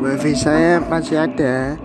wifi saya masih ada.